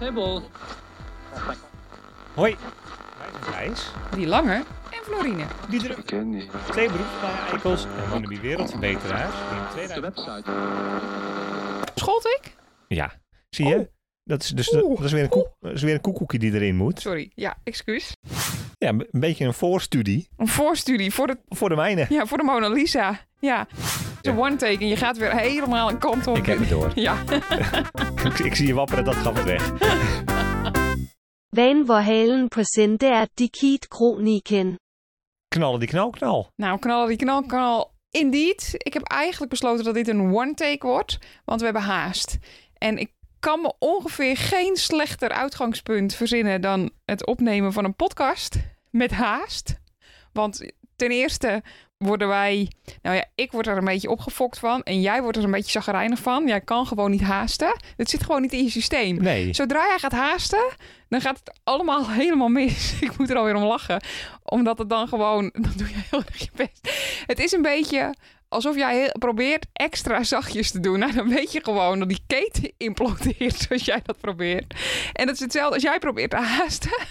Table. Hoi, wij zijn Thijs. Die lange en Florine. Die druk. Twee beroepsbijekels en wannabe wereldverbeteraars. Die in De 2000... website. Schold ik? Ja, zie je? Oh. Dat is, dus dat is weer een, koek, dat is weer een koekoekje die erin moet. Sorry, ja, excuus. Ja, een beetje een voorstudie Een voorstudie voor de, voor de mijne. ja, voor de Mona Lisa. Ja, de one take en je gaat weer helemaal een kant op. Ik heb het door. Ja, ik, ik zie je wapperen, dat gaf het weg. Van Vorhalen præsenterer Dikit Kroniken. Knallen die knal, knal. nou knallen die knal, knal. Indeed, ik heb eigenlijk besloten dat dit een one take wordt, want we hebben haast. En ik kan me ongeveer geen slechter uitgangspunt verzinnen dan het opnemen van een podcast met haast. Want ten eerste worden wij, nou ja, ik word er een beetje opgefokt van en jij wordt er een beetje chagrijnig van. Jij kan gewoon niet haasten. Het zit gewoon niet in je systeem. Nee. Zodra jij gaat haasten, dan gaat het allemaal helemaal mis. Ik moet er alweer om lachen. Omdat het dan gewoon... Dan doe je heel erg je best. Het is een beetje alsof jij heel- probeert extra zachtjes te doen. Nou, dan weet je gewoon dat die keten implodeert zoals jij dat probeert. En dat is hetzelfde als jij probeert te haasten.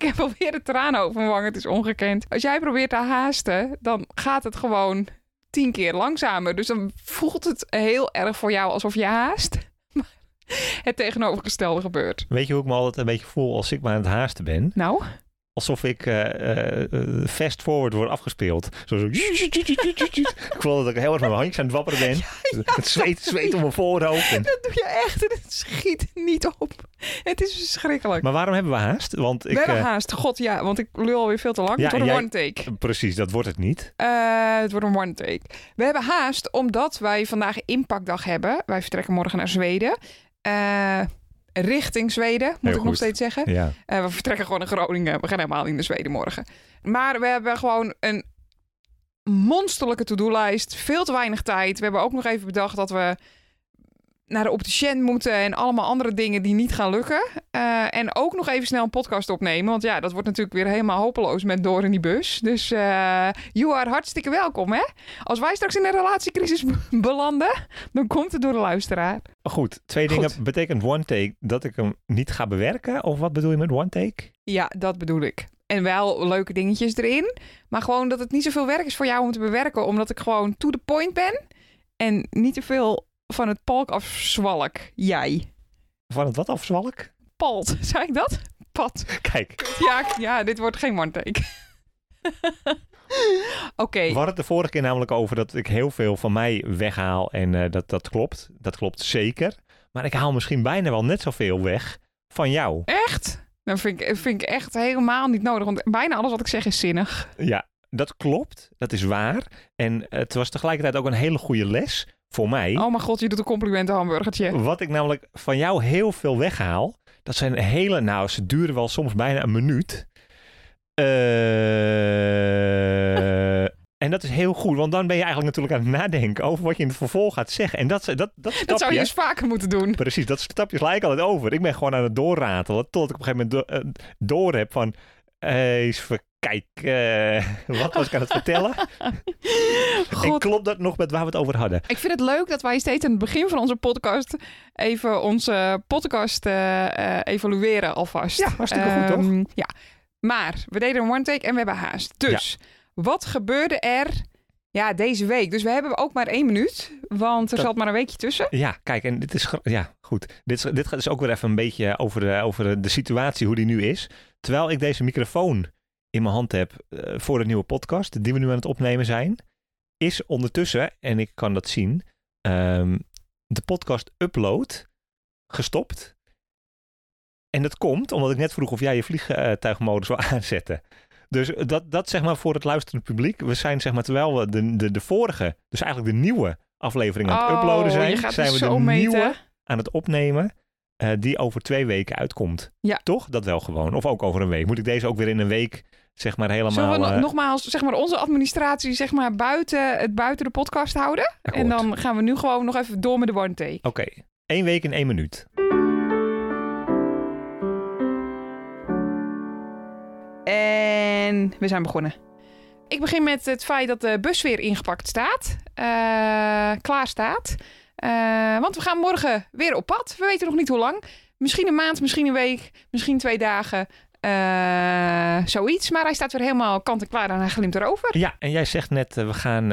Ik heb alweer de tranen over mijn wang. Het is ongekend. Als jij probeert te haasten, dan gaat het gewoon tien keer langzamer. Dus dan voelt het heel erg voor jou alsof je haast. Maar het tegenovergestelde gebeurt. Weet je hoe ik me altijd een beetje voel als ik maar aan het haasten ben? Nou, Alsof ik eh, eh, fast forward word afgespeeld. Zo, zo. Ik voel dat ik heel erg met mijn handjes aan het wapperen ben. Het zweet, zweet om mijn voorhoofd. En- dat doe je echt en het schiet niet op. Het is verschrikkelijk. Maar waarom hebben we haast? Want ik... We hebben eh, haast. God ja, want ik lul alweer veel te lang. Ja, het wordt een jij- one take. precies, dat wordt het niet. Eh, het wordt een one take. We hebben haast omdat wij vandaag Impactdag hebben. Wij vertrekken morgen naar Zweden. Richting Zweden, moet Heel ik nog steeds zeggen. Ja. Eh, we vertrekken gewoon naar Groningen. We gaan helemaal niet naar Zweden morgen. Maar we hebben gewoon een monsterlijke to-do-lijst. Veel te weinig tijd. We hebben ook nog even bedacht dat we naar de opticien moeten en allemaal andere dingen die niet gaan lukken. Eh, en ook nog even snel een podcast opnemen. Want ja, dat wordt natuurlijk weer helemaal hopeloos met door in die bus. Dus eh you are hartstikke welkom, hè? Als wij straks in een relatiecrisis belanden, dan komt het door de luisteraar. Goed, twee Goed. dingen. Betekent one take dat ik hem niet ga bewerken? Of wat bedoel je met one take? Ja, dat bedoel ik. En wel leuke dingetjes erin. Maar gewoon dat het niet zoveel werk is voor jou om te bewerken. Omdat ik gewoon to the point ben. En niet te veel van het palk afzwalk. Jij. Van het wat afzwalk? Palt. Zei ik dat? Pat. Kijk, Ja, ja dit wordt geen one take. Oké. we hadden het de vorige keer namelijk over dat ik heel veel van mij weghaal. En eh, dat, dat klopt. Dat klopt zeker. Maar ik haal misschien bijna wel net zoveel weg van jou. Echt? Dat vind ik, vind ik echt helemaal niet nodig. Want bijna alles wat ik zeg is zinnig. Ja, dat klopt. Dat is waar. En het was tegelijkertijd ook een hele goede les voor mij. Oh mijn god, je doet een complimenten hamburgertje. Wat ik namelijk van jou heel veel weghaal, dat zijn hele, nou, ze duren wel soms bijna een minuut. Eh, en dat is heel goed, want dan ben je eigenlijk natuurlijk aan het nadenken over wat je in het vervolg gaat zeggen. En dat, dat, dat, Dat stapje, zou je eens vaker moeten doen. precies, dat stapje sla ik altijd over. Ik ben gewoon aan het doorratelen, tot ik op een gegeven moment do- eh, door heb van, eh, eens even kijken, eh, wat was ik aan het vertellen? En klopt dat nog met waar we het over hadden? Ik vind het leuk dat wij steeds aan het begin van onze podcast even onze podcast eh, evalueren alvast. Ja, hartstikke goed, toch? Ehm, Ja, maar we deden een one take en we hebben haast. Dus, wat gebeurde er ja, deze week? Dus we hebben ook maar één minuut, want er Dat- zat maar een weekje tussen. Ja, kijk, en dit is... Ja, goed. Dit, is, dit gaat dus ook weer even een beetje over de, over de, de situatie, hoe die nu is. Terwijl ik deze microfoon in mijn hand heb eh, voor de nieuwe podcast, die we nu aan het opnemen zijn, is ondertussen, en ik kan dat zien, ehm, de podcast upload gestopt. En dat komt omdat ik net vroeg of jij je vliegtuigmodus wil aanzetten. Dus dat, dat zeg maar voor het luisterende publiek. We zijn zeg maar, terwijl we de, de, de vorige, dus eigenlijk de nieuwe aflevering aan het uploaden Oh, zijn, je gaat zijn dus we de meten. nieuwe aan het opnemen eh, die over twee weken uitkomt. Ja. Toch? Dat wel gewoon. Of ook over een week. Moet ik deze ook weer in een week zeg maar helemaal... Zullen we eh, nogmaals zeg maar, onze administratie zeg maar, buiten, het buiten de podcast houden? Akkoord. En dan gaan we nu gewoon nog even door met de one take. Oké. Eén week in één minuut. En we zijn begonnen. Ik begin met het feit dat de bus weer ingepakt staat. eh, klaar staat. Eh, want we gaan morgen weer op pad. We weten nog niet hoe lang. Misschien een maand, misschien een week, misschien twee dagen. Eh, zoiets. Maar hij staat weer helemaal kant en klaar en hij glimt erover. Ja, en jij zegt net, eh, we gaan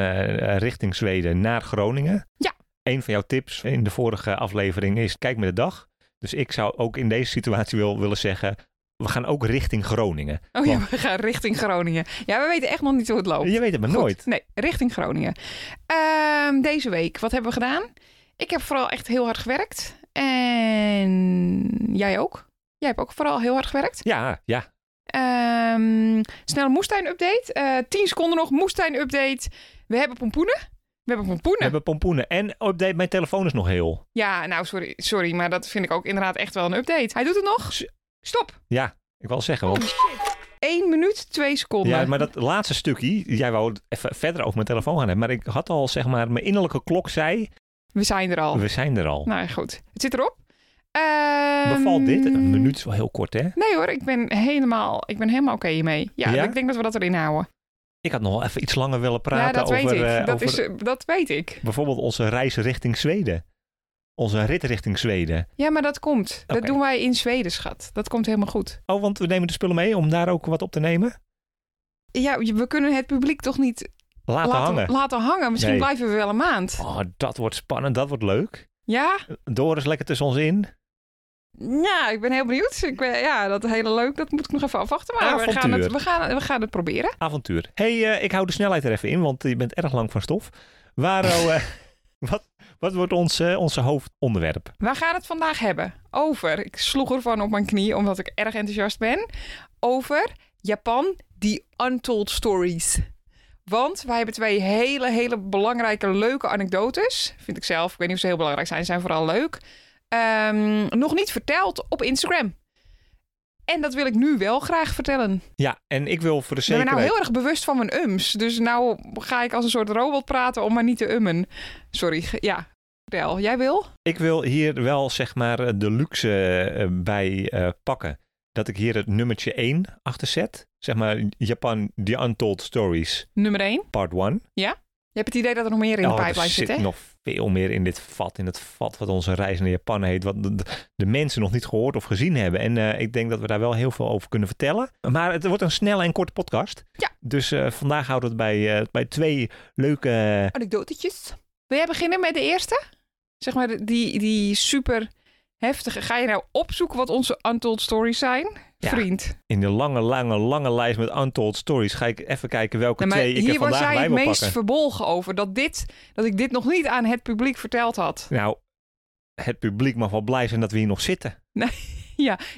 richting Zweden naar Groningen. Ja. Een van jouw tips in de vorige aflevering is, kijk met de dag. Dus ik zou ook in deze situatie wil, willen zeggen, we gaan ook richting Groningen. Oh ja, we gaan richting Groningen. Ja, we weten echt nog niet hoe het loopt. je weet het maar Goed. nooit. Nee, richting Groningen. Ehm, deze week, wat hebben we gedaan? Ik heb vooral echt heel hard gewerkt. En jij ook? Jij hebt ook vooral heel hard gewerkt. Ja, ja. Ehm snelle moestuin-update. Eh 10 seconden nog, moestuin-update. We hebben pompoenen. We hebben pompoenen. We hebben pompoenen. En update, mijn telefoon is nog heel. Ja, nou, sorry, sorry, maar dat vind ik ook inderdaad echt wel een update. Hij doet het nog. Stop. Ja, ik wil zeggen. Want, shit. 1 minuut, 2 seconden. ja, maar dat laatste stukje, jij wou het even verder over mijn telefoon gaan hebben. Maar ik had al, zeg maar, mijn innerlijke klok zei, We zijn er al. we zijn er al. Nou ja, goed. Het zit erop. Ehm, Bevalt dit? Een minuut is wel heel kort, hè? Nee hoor, ik ben helemaal, ik ben helemaal oké hiermee. Ja, Ja? ik denk dat we dat erin houden. Ik had nog wel even iets langer willen praten ja, dat over, weet ik. eh, dat, over is, eh, dat weet ik. bijvoorbeeld onze reis richting Zweden. Onze rit richting Zweden. Ja, maar dat komt. Dat doen wij in Zweden, schat. Dat komt helemaal goed. Oh, want we nemen de spullen mee om daar ook wat op te nemen? Ja, we kunnen het publiek toch niet Laten, laten hangen. laten hangen. Misschien Nee. blijven we wel een maand. Oh, dat wordt spannend, dat wordt leuk. Ja? Doris lekker tussen ons in. Ja, ik ben heel benieuwd. Ik ben, ja, dat hele leuk, dat moet ik nog even afwachten. Maar we gaan, het, we, gaan, we gaan het proberen. Avontuur. hey, eh, ik hou de snelheid er even in, want je bent erg lang van stof. Waro, eh, wat, wat wordt ons, eh, onze hoofdonderwerp? We gaan het vandaag hebben over, ik sloeg ervan op mijn knie omdat ik erg enthousiast ben, over Japan, The Untold Stories. Want wij hebben twee hele, hele belangrijke, leuke anekdotes. Vind ik zelf. Ik weet niet of ze heel belangrijk zijn. Ze zijn vooral leuk. Ehm, nog niet verteld op Instagram. En dat wil ik nu wel graag vertellen. Ja, en ik wil voor de Ik ben nou zekerheid... heel erg bewust van mijn ums. Dus nou ga ik als een soort robot praten om maar niet te ummen. Sorry. Ja, vertel. Jij wil? Ik wil hier wel zeg maar eh, de luxe eh, bij eh, pakken. Dat ik hier het nummertje 1 achter zet. Zeg maar Japan The Untold Stories Nummer 1. Part 1. Je hebt het idee dat er nog meer in de Oh, er pipeline zit zit, hè? nog veel meer in dit vat. In het vat wat onze reis naar Japan heet. Wat de, de mensen nog niet gehoord of gezien hebben. En eh, ik denk dat we daar wel heel veel over kunnen vertellen. Maar het wordt een snelle en korte podcast. Ja. Dus eh, vandaag houden we het bij, eh, bij twee leuke... Anekdotetjes. Wil jij beginnen met de eerste? Zeg maar die, die super heftige. Ga je nou opzoeken wat onze untold stories zijn? Ja. Vriend. In de lange, lange, lange lijst met untold stories ga ik even kijken welke Nou, twee ik er hier was vandaag jij bij het wil meest verbolgen over. Dat, dit, dat ik dit nog niet aan het publiek verteld had. Nou, het publiek mag wel blij zijn dat we hier nog zitten.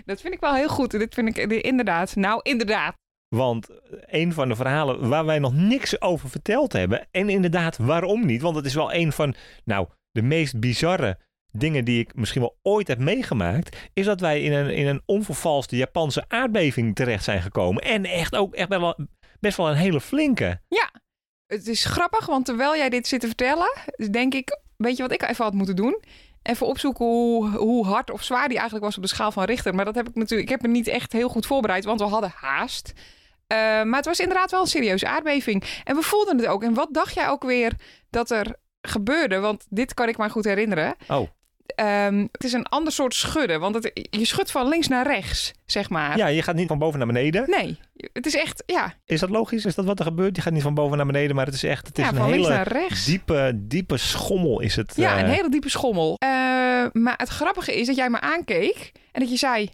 Dat vind ik wel heel goed. Dit vind ik inderdaad. Nou, inderdaad. Want een van de verhalen waar wij nog niks over verteld hebben. En inderdaad, waarom niet? Want het is wel een van, nou, de meest bizarre dingen die ik misschien wel ooit heb meegemaakt. Is dat wij in een, in een onvervalste Japanse aardbeving terecht zijn gekomen. En echt ook echt wel, best wel een hele flinke. Het is grappig, want terwijl jij dit zit te vertellen, denk ik, weet je wat ik even had moeten doen? Even opzoeken hoe, hoe hard of zwaar die eigenlijk was op de schaal van Richter. Maar dat heb ik natuurlijk, ik heb me niet echt heel goed voorbereid, want we hadden haast. Eh, maar het was inderdaad wel een serieuze aardbeving. En we voelden het ook. En wat dacht jij ook weer dat er gebeurde? Want dit kan ik me goed herinneren. Oh, Ehm, het is een ander soort schudden, want het, je schudt van links naar rechts, zeg maar. ja, je gaat niet van boven naar beneden. Nee, het is echt, ja, Is dat logisch? Is dat wat er gebeurt? Je gaat niet van boven naar beneden, maar het is echt, het is ja een hele naar rechts. diepe, diepe schommel is het. Ja, eh. een hele diepe schommel. Eh, maar het grappige is dat jij me aankeek en dat je zei...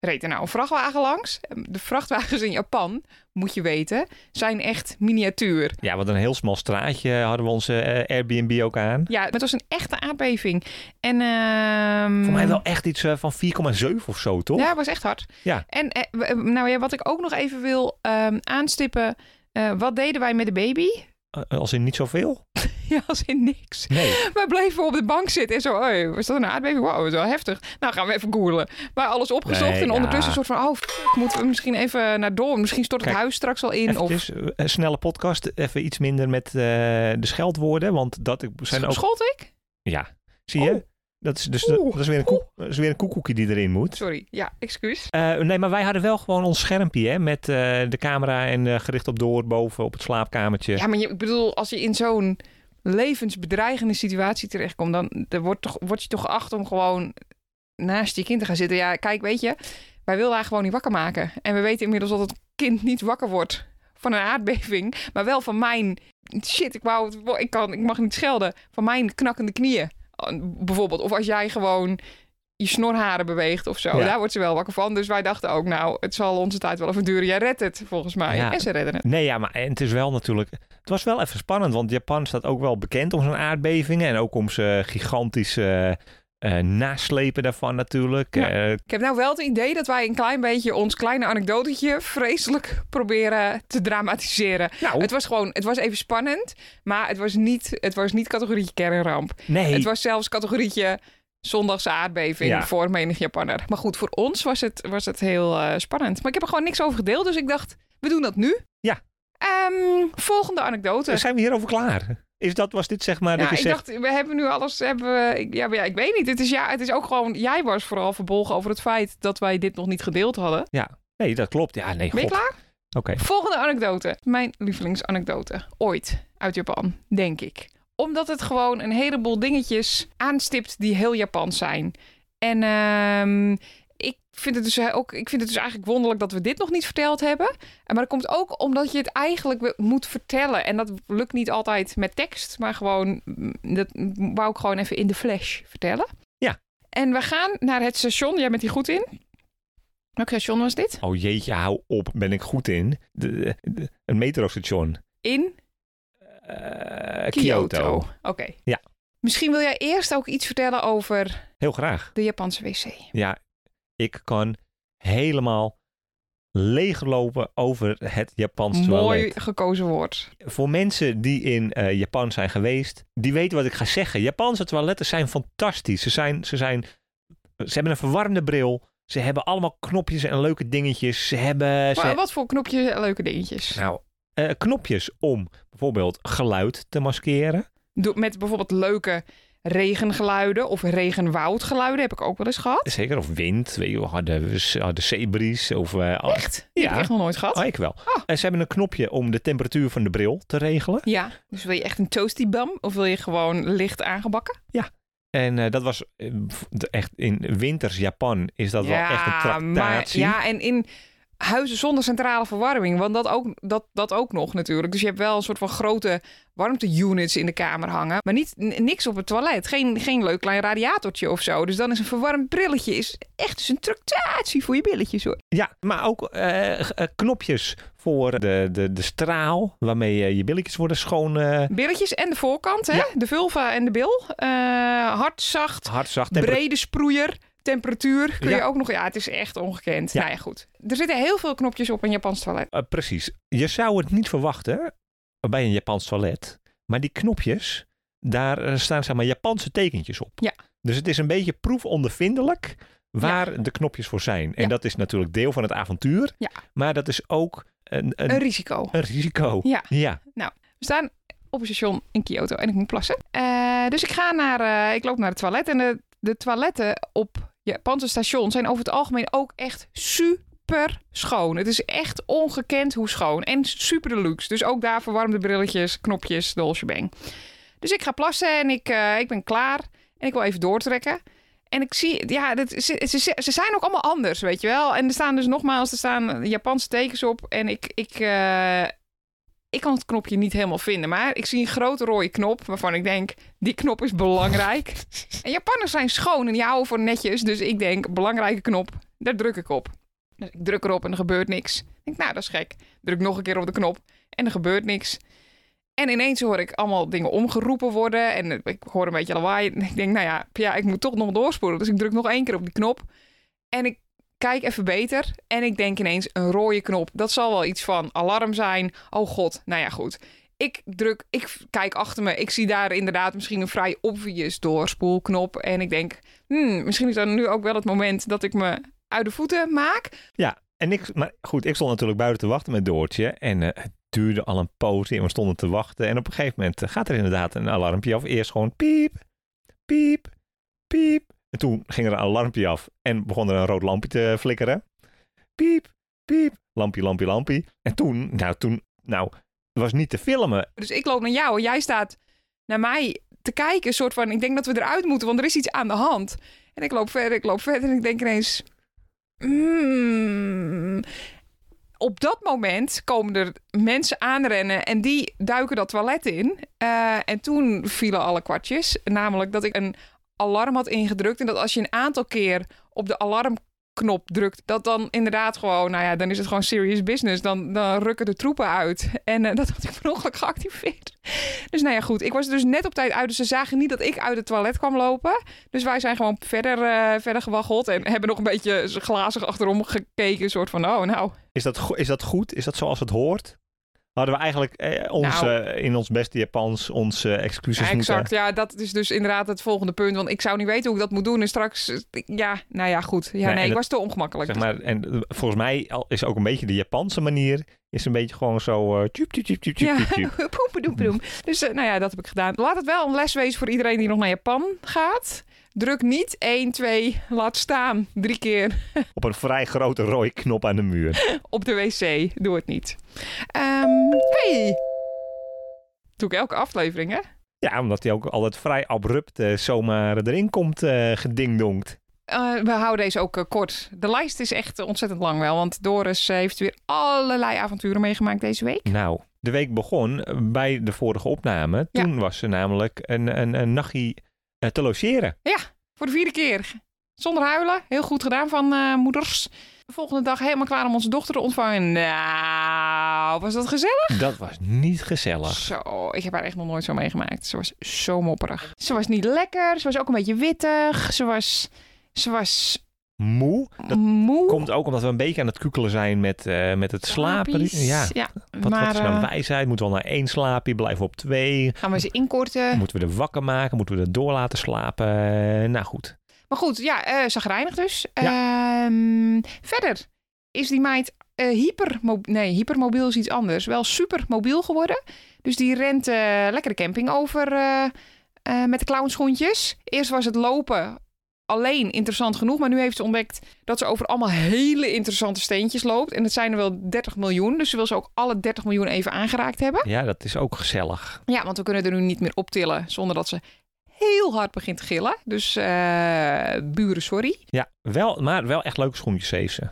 Reed er nou een vrachtwagen langs? De vrachtwagens in Japan, moet je weten, zijn echt miniatuur. Ja, wat een heel smal straatje hadden we onze eh, Airbnb ook aan. Ja, het was een echte aardbeving. En, ehm, Voor mij wel echt iets eh, van 4,7 of zo, toch? Ja, het was echt hard. Ja. En eh, nou ja, wat ik ook nog even wil ehm, aanstippen... wat deden wij met de baby? Eh, als in niet zoveel? Ja, als in niks. Nee. Wij bleven op de bank zitten en zo, hey, was dat een aardbeving? Wow, dat is wel heftig. Nou, gaan we even googlen. Maar alles opgezocht Nee, en ondertussen een soort van, oh, fuck, moeten we misschien even naar door. Misschien stort het huis straks al in. Of Eventjes, eh, een snelle podcast. Even iets minder met eh, de scheldwoorden. Want dat zijn ook... schold ik? Ja, zie je? Oh. Dat is, dus Oeh. dat, is weer een koek, dat is weer een koekoekje die erin moet. Sorry, ja, excuus. Eh, nee, maar wij hadden wel gewoon ons schermpje hè, met eh, de camera en eh, gericht op door boven op het slaapkamertje. Ja, maar je, ik bedoel, als je in zo'n levensbedreigende situatie terechtkomt, dan wordt, toch, word je toch geacht om gewoon naast je kind te gaan zitten. Ja, kijk, weet je, wij willen haar gewoon niet wakker maken. En we weten inmiddels dat het kind niet wakker wordt van een aardbeving, maar wel van mijn shit, ik, wou, ik, kan, ik mag niet schelden, van mijn knakkende knieën. Bijvoorbeeld, of als jij gewoon je snorharen beweegt of zo. Ja. Daar wordt ze wel wakker van. Dus wij dachten ook, nou, het zal onze tijd wel even duren. Jij redt het, volgens mij. Ja. En ze redden het. Nee, ja, maar en het is wel natuurlijk... Het was wel even spannend, want Japan staat ook wel bekend om zijn aardbevingen. En ook om zijn gigantische eh, naslepen daarvan natuurlijk. Ja. Eh, Ik heb nou wel het idee dat wij een klein beetje ons kleine anekdotetje vreselijk proberen te dramatiseren. nou, Het was gewoon, het was even spannend, maar het was niet, het was niet categorietje kernramp. nee. Het was zelfs categorietje zondagse aardbeving Ja. voor menig Japanner. Maar goed, voor ons was het, was het heel eh, spannend. Maar ik heb er gewoon niks over gedeeld, dus ik dacht, we doen dat nu. Ja. Ehm, volgende anekdote. Zijn we hierover klaar? Is dat, was dit zeg maar dat Ja, je ik zegt... dacht, we hebben nu alles. Hebben we, ik, ja, maar ja, ik weet niet. Het is, ja, het is ook gewoon. Jij was vooral verbolgen over het feit dat wij dit nog niet gedeeld hadden. Nee, dat klopt. Ja, nee, Ben je god. klaar? Oké. Volgende anekdote. Mijn lievelingsanekdote. Ooit uit Japan, denk ik. Omdat het gewoon een heleboel dingetjes aanstipt die heel Japans zijn. En ehm, vind het dus ook, ik vind het dus eigenlijk wonderlijk dat we dit nog niet verteld hebben. Maar dat komt ook omdat je het eigenlijk moet vertellen. En dat lukt niet altijd met tekst, maar gewoon, mm, dat wou ik gewoon even in de flash vertellen. Ja. En we gaan naar het station. Jij bent hier goed in. Welk station was dit? Oh jeetje, hou op. Ben ik goed in? De, de- een metrostation. In Eh, Kyoto. Kyoto. Oké. Ja. Misschien wil jij eerst ook iets vertellen over Heel graag. de Japanse wc. Ja, ik kan helemaal leeglopen over het Japans toilet. Mooi gekozen woord. Voor mensen die in eh, Japan zijn geweest, die weten wat ik ga zeggen. Japanse toiletten zijn fantastisch. Ze, zijn, ze, zijn, ze hebben een verwarmde bril. Ze hebben allemaal knopjes en leuke dingetjes. Ze hebben ze, Maar wat voor knopjes en leuke dingetjes. nou, eh, knopjes om bijvoorbeeld geluid te maskeren. Doe- Met bijvoorbeeld leuke regengeluiden of regenwoudgeluiden heb ik ook wel eens gehad. Zeker, of wind, weet je, harde, harde zeebries. Of, eh, al- Echt? Die heb Ja. ik echt nog nooit gehad. Oh, ik wel. Oh. En ze hebben een knopje om de temperatuur van de bril te regelen. Ja, dus wil je echt een toasty bam of wil je gewoon licht aangebakken? En eh, dat was eh, echt in winters Japan is dat wel echt een maar, tractatie. ja, en in huizen zonder centrale verwarming, want dat ook, dat, dat ook nog natuurlijk. Dus je hebt wel een soort van grote warmte-units in de kamer hangen, maar niet, niks op het toilet. Geen, geen leuk klein radiatortje of zo. Dus dan is een verwarmd brilletje is echt dus een tractatie voor je billetjes hoor. Ja, maar ook eh, eh, knopjes voor de, de, de straal waarmee eh, je billetjes worden schoon, Billetjes en de voorkant, hè? Ja. de vulva en de bil. Eh, hard, zacht, hard, zacht. brede sproeier. Temperatuur kun je Ja. ook nog... Ja, het is echt ongekend. Ja. Nou ja, goed. Er zitten heel veel knopjes op een Japans toilet. Eh, precies. Je zou het niet verwachten bij een Japans toilet. Maar die knopjes, daar eh, staan zeg maar Japanse tekentjes op. Ja. Dus het is een beetje proefondervindelijk waar de knopjes voor zijn. En Ja. dat is natuurlijk deel van het avontuur. Ja. Maar dat is ook een, een, Een risico. een risico. Ja. ja. We staan op een station in Kyoto en ik moet plassen. Eh, dus ik ga naar, ik loop naar het toilet en de, de toiletten op Japanse stations zijn over het algemeen ook echt super schoon. Het is echt ongekend hoe schoon en super deluxe. Dus ook daar verwarmde brilletjes, knopjes, de whole shebang. Dus ik ga plassen en ik, eh, ik ben klaar en ik wil even doortrekken. En ik zie, ja, ze, ze zijn ook allemaal anders, weet je wel. En er staan dus nogmaals, er staan Japanse tekens op. En ik, ik, eh, ik kan het knopje niet helemaal vinden. Maar ik zie een grote rode knop waarvan ik denk, die knop is belangrijk. en Japanners zijn schoon en die houden voor netjes. Dus ik denk, belangrijke knop, daar druk ik op. Dus ik druk erop en er gebeurt niks. Ik denk, nou, dat is gek. Druk nog een keer op de knop en er gebeurt niks. En ineens hoor ik allemaal dingen omgeroepen worden. En ik hoor een beetje lawaai. En ik denk, nou ja, ja, ik moet toch nog doorspoelen. Dus ik druk nog één keer op die knop. En ik kijk even beter. En ik denk ineens, een rode knop. Dat zal wel iets van alarm zijn. Oh god, nou ja, goed. Ik druk, ik kijk achter me. Ik zie daar inderdaad misschien een vrij obvious doorspoelknop. En ik denk, hmm, misschien is dat nu ook wel het moment dat ik me uit de voeten maak. En ik, maar goed, ik stond natuurlijk buiten te wachten met Doortje. En eh, het duurde al een poos en we stonden te wachten. En op een gegeven moment eh, gaat er inderdaad een alarmpje af. Eerst gewoon piep, piep, piep. En toen ging er een alarmpje af en begon er een rood lampje te flikkeren. Piep, piep, lampje, lampje, lampje. En toen, nou, toen, nou, was niet te filmen. Dus ik loop naar jou en jij staat naar mij te kijken. Een soort van, ik denk dat we eruit moeten, want er is iets aan de hand. En ik loop verder, ik loop verder en ik denk ineens... "Hmm." Op dat moment komen er mensen aanrennen en die duiken dat toilet in. Eh, en toen vielen alle kwartjes. Namelijk dat ik een alarm had ingedrukt. En dat als je een aantal keer op de alarmknop drukt, dat dan inderdaad gewoon, nou ja, dan is het gewoon serious business. Dan, dan rukken de troepen uit. En eh, dat had ik per ongeluk geactiveerd. Dus nou ja, goed. Ik was dus net op tijd uit. Dus ze zagen niet dat ik uit het toilet kwam lopen. Dus wij zijn gewoon verder, eh, verder gewaggeld. En hebben nog een beetje glazig achterom gekeken. Een soort van, oh nou, Is dat, is dat goed? Is dat zoals het hoort? Hadden we eigenlijk eh, ons, Nou. in ons beste Japans onze excuses Ja, exact. moeten... Ja, dat is dus inderdaad het volgende punt. Want ik zou niet weten hoe ik dat moet doen. En straks, eh, ja, nou ja, goed. Ja, Nee, ik dat- was te ongemakkelijk. Zeg maar, en eh, volgens mij is ook een beetje de Japanse manier... is een beetje gewoon zo... Ja, poepedoepedoem. Dus nou ja, dat heb ik gedaan. Laat het wel een les wezen voor iedereen die nog naar Japan gaat. Druk niet 1, 2, laat staan. Drie keer Op een vrij grote rode knop aan de muur. op de wc. Doe het niet. Ehm hey. Doe ik elke aflevering, hè? Ja, omdat hij ook altijd vrij abrupt eh, zomaar erin komt eh gedingdonkt. Eh, we houden deze ook kort. De lijst is echt ontzettend lang wel. Want Doris heeft weer allerlei avonturen meegemaakt deze week. Nou, de week begon bij de vorige opname. Ja. Toen was ze namelijk een, een, een nachtje te logeren. Voor de vierde keer. Zonder huilen. Heel goed gedaan van eh, moeders. De volgende dag helemaal klaar om onze dochter te ontvangen. Nou, was dat gezellig? Dat was niet gezellig. Zo, ik heb haar echt nog nooit zo meegemaakt. Ze was zo mopperig. Ze was niet lekker. Ze was ook een beetje wittig. Ze was, ze was Moe. Dat moe. komt ook omdat we een beetje aan het kukelen zijn met, eh, met het slapen. Ja, ja. wat, maar wat is nou eh, wijsheid? Moeten we al naar één slaapje? Blijven we op twee? gaan we ze inkorten? Moeten we er wakker maken? Moeten we er door laten slapen? Nou goed. Maar goed, ja, eh zagrijnig dus. Ehm, verder is die meid eh hypermobiel. Nee, hypermobiel is iets anders. Wel supermobiel geworden. Dus die rent lekker de camping over met de clownschoentjes. Eerst was het lopen alleen interessant genoeg. Maar nu heeft ze ontdekt dat ze over allemaal hele interessante steentjes loopt. En het zijn er wel 30 miljoen. Dus ze wil ze ook alle 30 miljoen even aangeraakt hebben. Ja, dat is ook gezellig. Ja, want we kunnen er nu niet meer optillen zonder dat ze heel hard begint te gillen. Dus eh, buren, sorry. Ja, wel, maar wel echt leuke schoentjes heeft ze.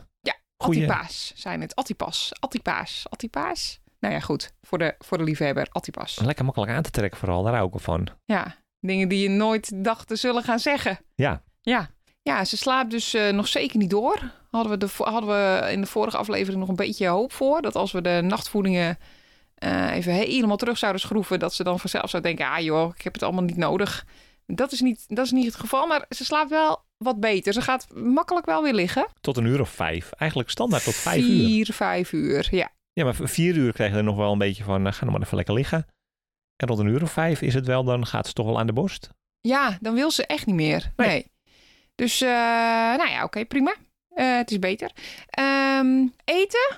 Goeie- Attipaas zijn het. Attipas. Attipaas. Attipaas. Nou ja, goed. Voor de, voor de liefhebber. Attipas. Lekker makkelijk aan te trekken vooral, daar hou ik wel van. Ja. Dingen die je nooit dacht te zullen gaan zeggen. Ja, Ja. Ja, ze slaapt dus eh, nog zeker niet door. Hadden we, de, hadden we in de vorige aflevering nog een beetje hoop voor. Dat als we de nachtvoedingen eh, even helemaal terug zouden schroeven... dat ze dan vanzelf zou denken... ah joh, ik heb het allemaal niet nodig. Dat is niet, dat is niet het geval. Maar ze slaapt wel wat beter. Ze gaat makkelijk wel weer liggen. tot een uur of vijf. Eigenlijk standaard tot vijf uur. Vier, vijf uur. Ja. Ja, maar voor vier uur kregen we er nog wel een beetje van, eh, ga nou maar even lekker liggen. En rond een uur of vijf is het wel, dan gaat ze toch wel aan de borst. Ja, dan wil ze echt niet meer. Nee. Nee. Dus, eh, nou ja, oké, prima. Eh, het is beter. Ehm, eten.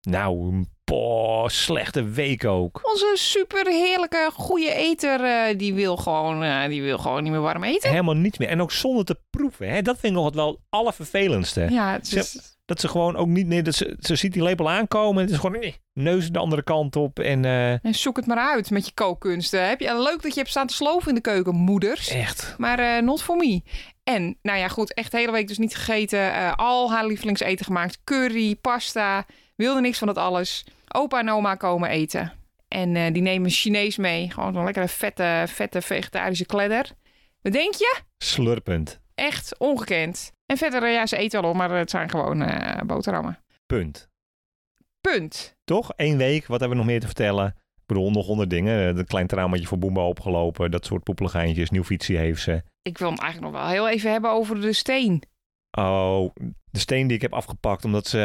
Nou, poh, slechte week ook. Onze super heerlijke, goede eter, eh, die, wil gewoon, die wil gewoon niet meer warm eten. Helemaal niets meer. En ook zonder te proeven. Hè? Dat vind ik nog het wel allervervelendste. Ja, het is, Dat ze gewoon ook niet... Nee, dat ze, ze ziet die lepel aankomen. En het is gewoon... Nee, neus de andere kant op. En en zoek het maar uit met je kookkunsten. Heb je, leuk dat je hebt staan te sloven in de keuken, moeders. echt... Maar not for me. En, nou ja, goed, echt de hele week dus niet gegeten. Eh, al haar lievelingseten gemaakt. Curry, pasta. Wilde niks van dat alles. Opa en oma komen eten. En eh, die nemen Chinees mee. Gewoon zo'n lekkere vette, vette vegetarische kledder. Wat denk je? Slurpend. Echt ongekend. En verder, eh, ja, ze eten wel op, maar het zijn gewoon boterhammen. Punt. Punt. Toch? Eén week. Wat hebben we nog meer te vertellen? Ik bedoel, nog honderd dingen. Een klein traumaatje voor Boemba opgelopen. Dat soort poepeligijntjes. Nieuw fietsje heeft ze. Ik wil het eigenlijk nog wel heel even hebben over de steen. Oh, de steen die ik heb afgepakt omdat ze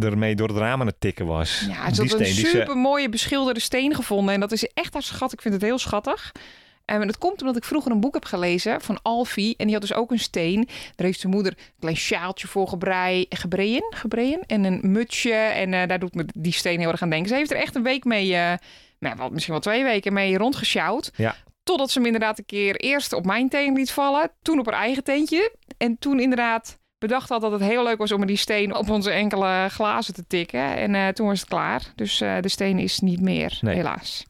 ermee door het raam aan het tikken was. Ja, ze die had een super mooie beschilderde steen gevonden. En dat is echt haar schat. Ik vind het heel schattig. En dat komt omdat ik vroeger een boek heb gelezen van Alfie. En die had dus ook een steen. Daar heeft zijn moeder een klein sjaaltje voor gebrei, gebreien, gebreien. En een mutsje. En eh, daar doet me die steen heel erg aan denken. Ze heeft er echt een week mee, eh, nou, wel, misschien wel twee weken mee rondgesjouwd. Ja. Totdat ze hem inderdaad een keer eerst op mijn teen liet vallen. Toen op haar eigen teentje. En toen inderdaad bedacht had dat het heel leuk was om die steen op onze enkele glazen te tikken. En eh, toen was het klaar. Dus eh, de steen is niet meer, Nee. helaas.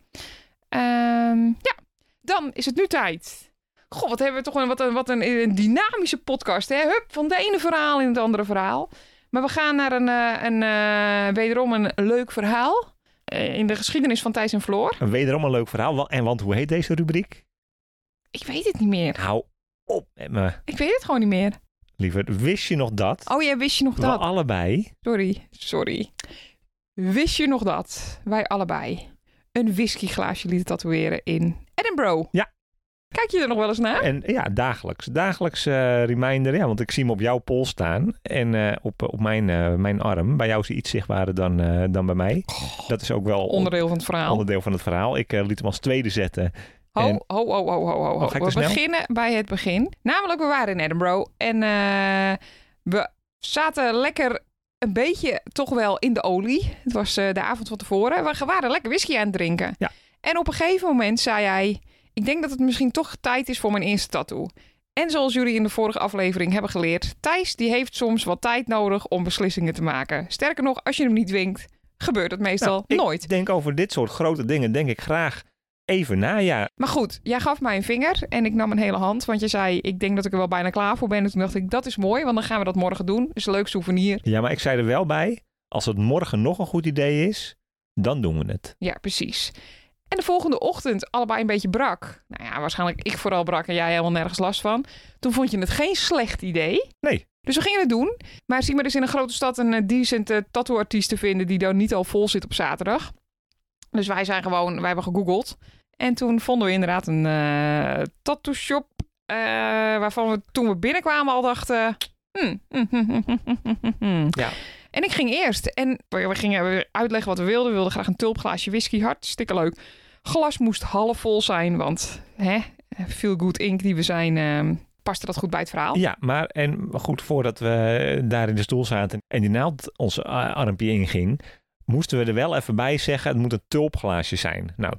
Ehm, ja, Dan is het nu tijd. Goh, wat hebben we toch een, wat een, wat een, een dynamische podcast. Hè? Hup, van de ene verhaal in het andere verhaal. Maar we gaan naar een, eh, een, eh, wederom een leuk verhaal. Eh, in de geschiedenis van Thijs en Floor. Wederom een leuk verhaal. En want hoe heet deze rubriek? Ik weet het niet meer. Hou op met me. Ik weet het gewoon niet meer. Lieverd, wist je nog dat? Oh ja, wist je nog we dat? allebei Sorry, sorry. Wist je nog dat wij allebei een whiskyglaasje lieten tatoeëren in Edinburgh? Ja. Kijk je er nog wel eens naar? En ja, dagelijks. Dagelijks eh, reminder. Ja, want ik zie hem op jouw pols staan. En eh, op, op mijn, eh, mijn arm. Bij jou is hij iets zichtbaarder dan, dan bij mij. Dat is ook wel Onderdeel van het verhaal. onderdeel van het verhaal. Ik liet hem als tweede zetten. Ho, En- ho, ho, ho, ho. Oh, ga ik We snel? beginnen bij het begin. Namelijk, we waren in Edinburgh en we zaten lekker een beetje toch wel in de olie. Het was de avond van tevoren. We waren lekker whisky aan het drinken. Ja. En op een gegeven moment zei hij... Ik denk dat het misschien toch tijd is voor mijn eerste tattoo. En zoals jullie in de vorige aflevering hebben geleerd... Thijs die heeft soms wat tijd nodig om beslissingen te maken. Sterker nog, als je hem niet dwingt, gebeurt het meestal Nou, ik nooit. denk over dit soort grote dingen, denk ik graag even na. Ja, Maar goed, jij gaf mij een vinger en ik nam een hele hand. Want je zei, ik denk dat ik er wel bijna klaar voor ben. En toen dacht ik, dat is mooi, want dan gaan we dat morgen doen. is een leuk souvenir. ja, maar ik zei er wel bij. Als het morgen nog een goed idee is, dan doen we het. Ja, precies. En de volgende ochtend allebei een beetje brak. Nou ja, waarschijnlijk ik vooral brak en jij helemaal nergens last van. Toen vond je het geen slecht idee. Nee. Dus we gingen het doen. Maar zie maar eens in een grote stad een uh, decent uh, tattooartiest te vinden... die dan niet al vol zit op zaterdag. Dus wij zijn gewoon, wij hebben gegoogeld. En toen vonden we inderdaad een uh, tattoo shop... Uh, waarvan we toen we binnenkwamen al dachten... Hmm, hmm, hmm, hmm, ja. En ik ging eerst. En we gingen uitleggen wat we wilden. We wilden graag een tulpglaasje whisky. Hartstikke leuk. Glas moest half vol zijn, want hè, feel good ink die we zijn, uh, paste dat goed bij het verhaal. Ja, maar en goed, voordat we daar in de stoel zaten en die naald ons armpje inging, moesten we er wel even bij zeggen, het moet een tulpglaasje zijn. Nou,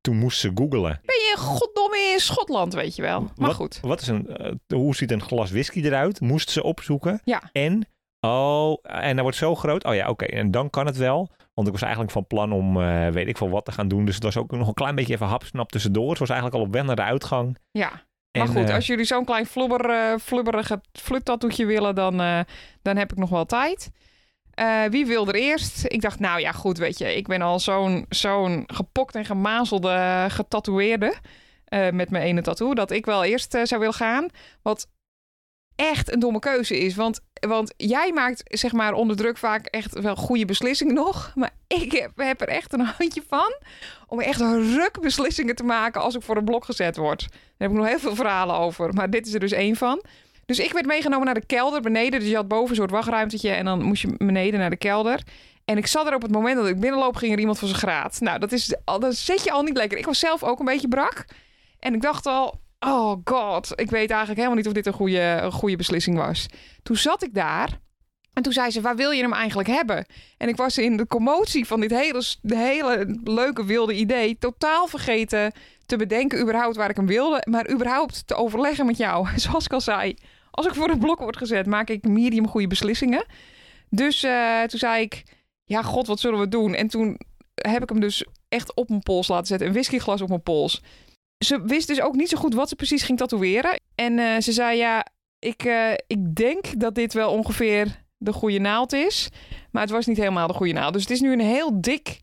toen moest ze googlen. Ben je goddomme in Schotland, weet je wel. Maar wat, goed. Wat is een, uh, hoe ziet een glas whisky eruit? Moest ze opzoeken. Ja. En, oh, en dat wordt zo groot. Oh ja, oké. Okay. En dan kan het wel. Want ik was eigenlijk van plan om, uh, weet ik veel wat te gaan doen. Dus het was ook nog een klein beetje even hapsnap tussendoor. Het was eigenlijk al op weg naar de uitgang. Ja. Maar goed, uh, als jullie zo'n klein flubber, uh, flubberige fluttattooetje willen, dan, dan heb ik nog wel tijd. Wie wil er eerst? Ik dacht, nou ja, goed, weet je, ik ben al zo'n zo'n gepokt en gemazelde getatoeëerde met mijn ene tattoo, dat ik wel eerst zou willen gaan. Wat echt een domme keuze is, want, want jij maakt zeg maar onder druk vaak echt wel goede beslissingen nog, maar ik heb, er echt een handje van om echt ruk beslissingen te maken als ik voor een blok gezet word. Daar heb ik nog heel veel verhalen over, maar dit is er dus één van. Dus ik werd meegenomen naar de kelder beneden. Dus je had boven een soort wachtruimtetje en dan moest je beneden naar de kelder. En ik zat er op het moment dat ik binnenloop, ging er iemand van zijn graad. Nou, dat, is, dat zet je al niet lekker. Ik was zelf ook een beetje brak. En ik dacht al, oh god, ik weet eigenlijk helemaal niet of dit een goede, een goede beslissing was. Toen zat ik daar en toen zei ze, waar wil je hem eigenlijk hebben? En ik was in de commotie van dit hele, hele leuke wilde idee totaal vergeten te bedenken überhaupt waar ik hem wilde. Maar überhaupt te overleggen met jou. Zoals ik al zei, als ik voor een blok word gezet, maak ik medium goede beslissingen. Dus uh, toen zei ik, ja god, wat zullen we doen? En toen heb ik hem dus echt op mijn pols laten zetten. Een whiskyglas op mijn pols. Ze wist dus ook niet zo goed wat ze precies ging tatoeëren. En uh, ze zei, ja, ik, uh, ik denk dat dit wel ongeveer de goede naald is. Maar het was niet helemaal de goede naald. Dus het is nu een heel dik,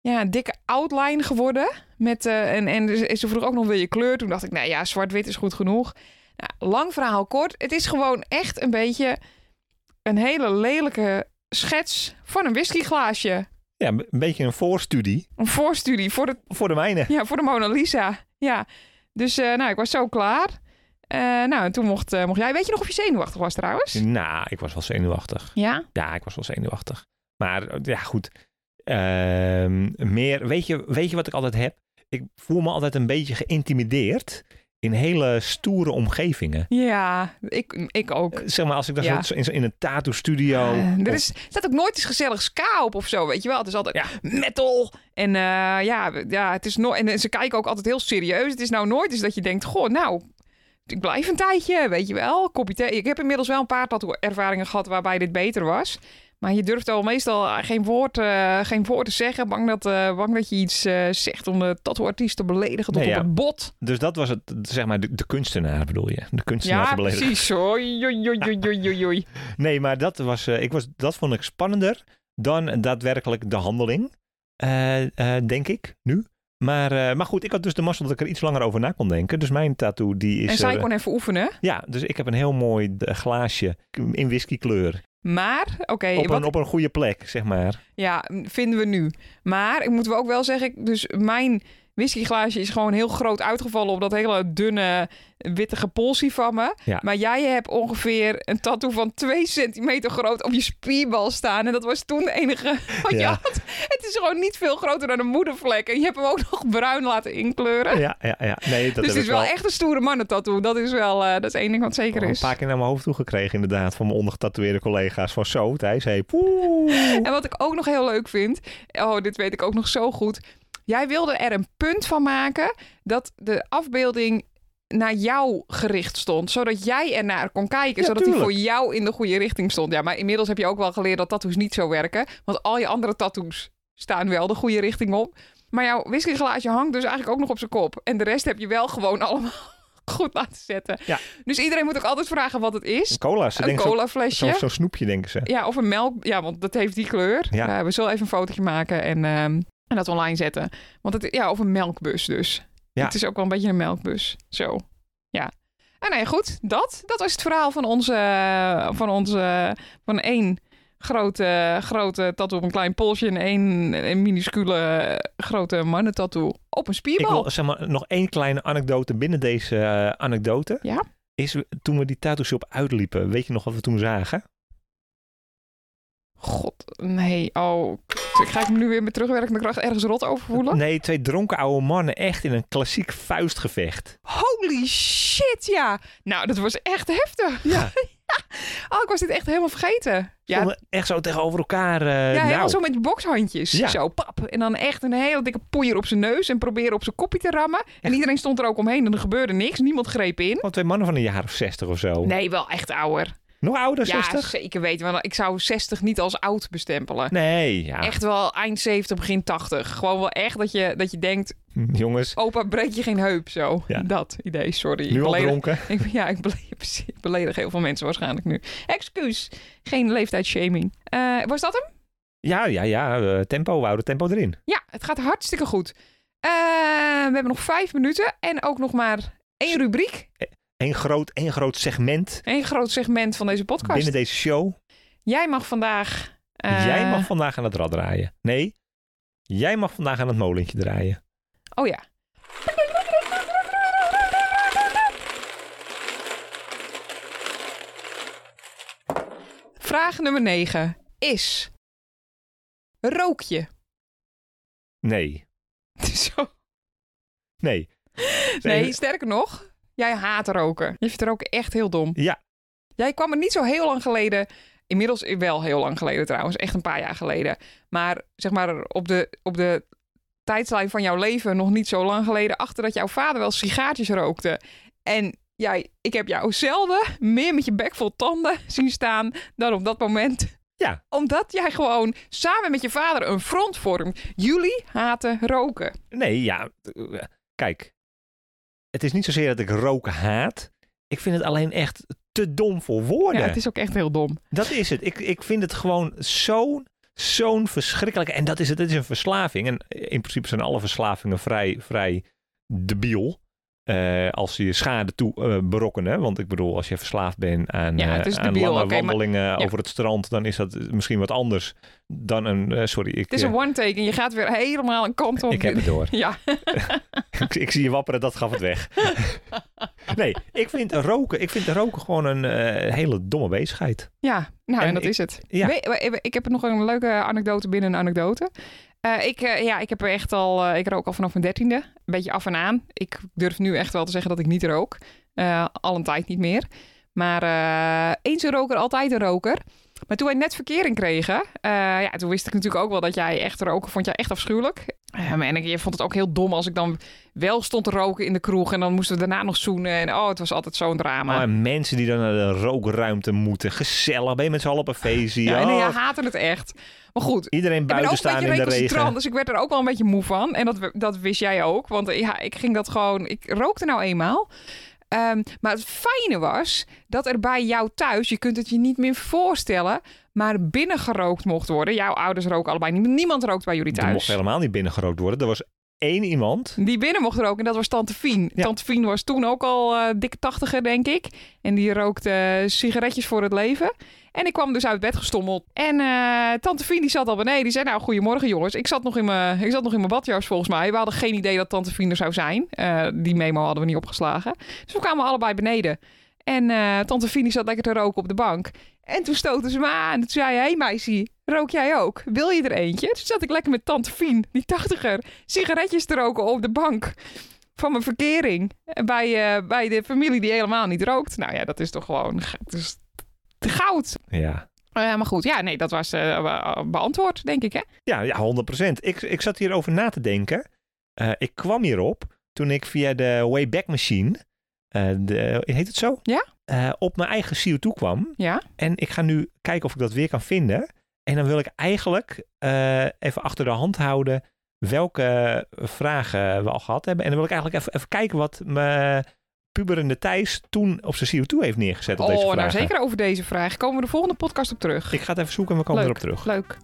ja, dikke outline geworden. Met, uh, en, en ze vroeg ook nog, wil je kleur? Toen dacht ik, nou ja, zwart-wit is goed genoeg. Nou, lang verhaal kort. Het is gewoon echt een beetje een hele lelijke schets van een whiskyglaasje. Ja, een beetje een voorstudie. Een voorstudie voor de... Voor de mijne. Ja, voor de Mona Lisa. Ja. Dus uh, nou, ik was zo klaar. Uh, nou, en toen mocht, uh, mocht jij... Weet je nog of je zenuwachtig was trouwens? Nou, ik was wel zenuwachtig. Ja? Ja, ik was wel zenuwachtig. Maar ja, goed. meer, weet je, weet je wat ik altijd heb? Ik voel me altijd een beetje geïntimideerd in hele stoere omgevingen. Ja, ik, ik ook. Zeg maar, als ik dan ja. zo in, in een tattoo-studio... Uh, er is, staat ook nooit eens gezellig ska op of zo, weet je wel. Het is altijd ja. metal. En uh, ja, ja, het is no en ze kijken ook altijd heel serieus. Het is nou nooit eens dat je denkt, goh, nou... Ik blijf een tijdje, weet je wel. Kopje thee. Ik heb inmiddels wel een paar tattoo-ervaringen gehad waarbij dit beter was. Maar je durft al meestal geen woord, eh, geen woord te zeggen. Bang dat, eh, bang dat je iets eh, zegt om de tattooartiest te beledigen tot Nee, op ja. het bot. Dus dat was het, zeg maar, de, de kunstenaar bedoel je? De kunstenaar Ja, te beledigen. precies. Oei. Nee, maar dat, was, eh, ik was, dat vond ik spannender dan daadwerkelijk de handeling, eh, eh, denk ik, nu. Maar, eh, maar goed, ik had dus de mazzel dat ik er iets langer over na kon denken. Dus mijn tattoo, die is... En zij kon even oefenen. Ja, dus ik heb een heel mooi eh, glaasje in whiskykleur. Maar, oké, Op, wat- een, op een goede plek, zeg maar. ja, vinden we nu. Maar ik moet wel ook wel zeggen, dus mijn whiskyglaasje is gewoon heel groot uitgevallen op dat hele dunne witte gepolsie van me. Ja. Maar jij hebt ongeveer een tattoo van 2 centimeter groot op je spierbal staan. En dat was toen de enige wat je had. Het is gewoon niet veel groter dan een moedervlek. En je hebt hem ook nog bruin laten inkleuren. Ja, ja, ja. Nee, dat dus het is wel echt een stoere mannentattoo. Dat is wel, eh, dat is één ding wat zeker al een is. paar keer naar mijn hoofd toegekregen, inderdaad. Van mijn ondergetatoeëerde collega's. Van zo, Thijs, hey, poeh. En wat ik ook nog heel leuk vind, oh, dit weet ik ook nog zo goed. Jij wilde er een punt van maken dat de afbeelding naar jou gericht stond. Zodat jij er naar kon kijken. Ja, zodat hij voor jou in de goede richting stond. Ja, maar inmiddels heb je ook wel geleerd dat tattoos niet zo werken. Want al je andere tattoos staan wel de goede richting op. Maar jouw whiskyglaasje hangt dus eigenlijk ook nog op zijn kop. En de rest heb je wel gewoon allemaal goed laten zetten. Ja. Dus iedereen moet ook altijd vragen wat het is. Cola, ze Een cola flesje. Zo'n zo snoepje, denken ze. Ja, of een melk. Ja, want dat heeft die kleur. Ja. Ja. we zullen even een fotootje maken en, ehm, en dat online zetten. Want het, ja, of een melkbus dus. Ja. Het is ook wel een beetje een melkbus. Zo. Ja. En nee, goed. Dat, dat was het verhaal van onze, van onze, van één grote, grote tattoo op een klein polsje en één een minuscule eh, grote mannentattoo op een Ik spierbal. wil zeg maar, nog één kleine anekdote binnen deze eh, anekdote. Ja. Is toen we die tattoo shop uitliepen, weet je nog wat we toen zagen? God, nee. Oh, ik ga ik me nu weer met terugwerkende kracht ergens rot over voelen? Nee, twee dronken oude mannen echt in een klassiek vuistgevecht. Holy shit, ja. Nou, dat was echt heftig. Ja, Oh, ik was dit echt helemaal vergeten. Ja, echt zo tegenover elkaar. eh, ja helemaal nou, zo met bokshandjes. Ja. Zo, pap. En dan echt een hele dikke poeier op zijn neus en proberen op zijn kopje te rammen. En iedereen stond er ook omheen en er gebeurde niks. Niemand greep in. Gewoon twee mannen van een jaar of 60 of zo. Nee, wel echt ouder. Nog ouder, Ja, 60? zeker weten. Want ik zou 60 niet als oud bestempelen. Nee, ja. Echt wel eind 70, begin 80. Gewoon wel echt dat je, dat je denkt, Jongens, opa, breek je geen heup zo. Ja. Dat idee, sorry. nu Ik al beledig- dronken. Ik, ja, ik beledig, heel veel mensen waarschijnlijk nu. Excuus. Geen leeftijdshaming. Eh, was dat hem? Ja, ja, ja. eh, tempo, we houden tempo erin. Ja, het gaat hartstikke goed. Eh, we hebben nog vijf minuten en ook nog maar één rubriek. Eén groot, één groot segment Eén groot segment van deze podcast. binnen deze show. Jij mag vandaag... eh, Jij mag vandaag aan het rad draaien. Nee, jij mag vandaag aan het molentje draaien. Oh ja. Vraag nummer 9 is... Rook je? Nee, Zo. nee. Nee, sterker nog, jij haat roken. Je vindt roken echt heel dom. Ja, Jij kwam er niet zo heel lang geleden, inmiddels wel heel lang geleden trouwens, echt een paar jaar geleden. Maar zeg maar op de, op de tijdslijn van jouw leven nog niet zo lang geleden achter dat jouw vader wel sigaartjes rookte. En jij, ik heb jou zelden meer met je bek vol tanden zien staan dan op dat moment. Ja. Omdat jij gewoon samen met je vader een front vormt. Jullie haten roken. nee, ja. Kijk, het is niet zozeer dat ik roken haat. Ik vind het alleen echt te dom voor woorden. Ja, het is ook echt heel dom. Dat is het. Ik, ik vind het gewoon zo'n zo'n verschrikkelijke... En dat is het. Het is een verslaving. En in principe zijn alle verslavingen vrij, vrij debiel. Eh, als ze je schade toe eh, berokkenen. Want ik bedoel, als je verslaafd bent aan, Ja, eh, het is aan debiel, lange maar- wandelingen ja. over het strand... dan is dat misschien wat anders dan een... sorry, ik, Het is een one-take en je gaat weer helemaal een kant op. ik heb het door. Ja, ik, ik zie je wapperen, dat gaf het weg. nee, ik vind roken, ik vind roken gewoon een hele domme bezigheid. ja. nou En en dat ik- is het. ja. We- we- ik heb nog een leuke anekdote binnen een anekdote. Eh, ik, eh, ja, ik heb er echt al, eh, ik rook al vanaf mijn dertiende. Een beetje af en aan. Ik durf nu echt wel te zeggen dat ik niet rook. Al een tijd niet meer. Maar eens een roker, altijd een roker. Maar toen wij net verkering kregen, ja, toen wist ik natuurlijk ook wel dat jij echt roken vond jij echt afschuwelijk. En ik je vond het ook heel dom als ik dan wel stond te roken in de kroeg. En dan moesten we daarna nog zoenen. En oh, het was altijd zo'n drama. Oh, en mensen die dan naar de rookruimte moeten. Gezellig, ben je met z'n allen op een feestje. ja, en Oh, ja, haatte het echt. Maar goed, Iedereen buiten staan beetje in de regen. dus ik werd er ook wel een beetje moe van. En dat, dat wist jij ook, want eh, ja, ik ging dat gewoon... Ik rookte nou eenmaal. Ehm, maar het fijne was dat er bij jou thuis, je kunt het je niet meer voorstellen, maar binnen gerookt mocht worden. Jouw ouders roken allebei niet. Niemand rookt bij jullie Er mocht thuis. helemaal niet binnengerookt worden. Er was één iemand. Die binnen mocht roken, en dat was Tante Fien. Ja. Tante Fien was toen ook al eh, dikke tachtiger, denk ik. En die rookte eh, sigaretjes voor het leven. En ik kwam dus uit bed gestommeld. En eh, Tante Fien die zat al beneden. Die zei, nou, goedemorgen jongens. Ik zat nog in mijn, ik zat nog in mijn badjas volgens mij. We hadden geen idee dat Tante Fien er zou zijn. Die memo hadden we niet opgeslagen. Dus we kwamen allebei beneden. En eh, Tante Fien die zat lekker te roken op de bank. En toen stoten ze me aan. En toen zei hij, hey meisje, rook jij ook? Wil je er eentje? Toen zat ik lekker met Tante Fien, die tachtiger, sigaretjes te roken op de bank van mijn verkering. Bij, eh, bij de familie die helemaal niet rookt. Nou ja, dat is toch gewoon dat is goud. Ja. Eh, maar goed, ja, nee, dat was be- beantwoord, denk ik, hè? Ja, ja 100%. Ik, ik zat hierover na te denken. Ik kwam hierop toen ik via de Wayback Machine, de, heet het zo? Ja. Eh, op mijn eigen CO2 kwam. Ja. En ik ga nu kijken of ik dat weer kan vinden. En dan wil ik eigenlijk eh, even achter de hand houden welke vragen we al gehad hebben. En dan wil ik eigenlijk even, even kijken wat mijn puberende Thijs toen op zijn CO2 heeft neergezet op deze Oh, vragen. nou zeker over deze vraag. Komen we de volgende podcast op terug. Ik ga het even zoeken en we komen Leuk. erop terug. Leuk.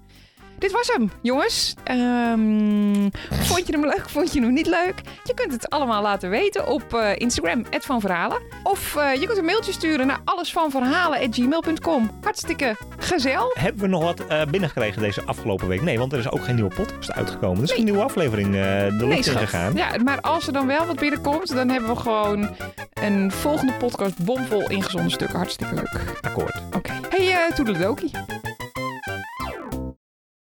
Dit was hem, jongens. Ehm, vond je hem leuk? Vond je hem niet leuk? Je kunt het allemaal laten weten op eh, Instagram, Van Verhalen. Of eh, je kunt een mailtje sturen naar allesvanverhalen.gmail.com. Hartstikke gezel. Hebben we nog wat eh, binnengekregen deze afgelopen week? Nee, want er is ook geen nieuwe podcast uitgekomen. Er is Nee. een nieuwe aflevering de lucht in gegaan. Ja, maar als er dan wel wat binnenkomt, dan hebben we gewoon een volgende podcast bomvol ingezonden stukken. Hartstikke leuk. Akkoord. Oké. Hey, eh toedeledokie.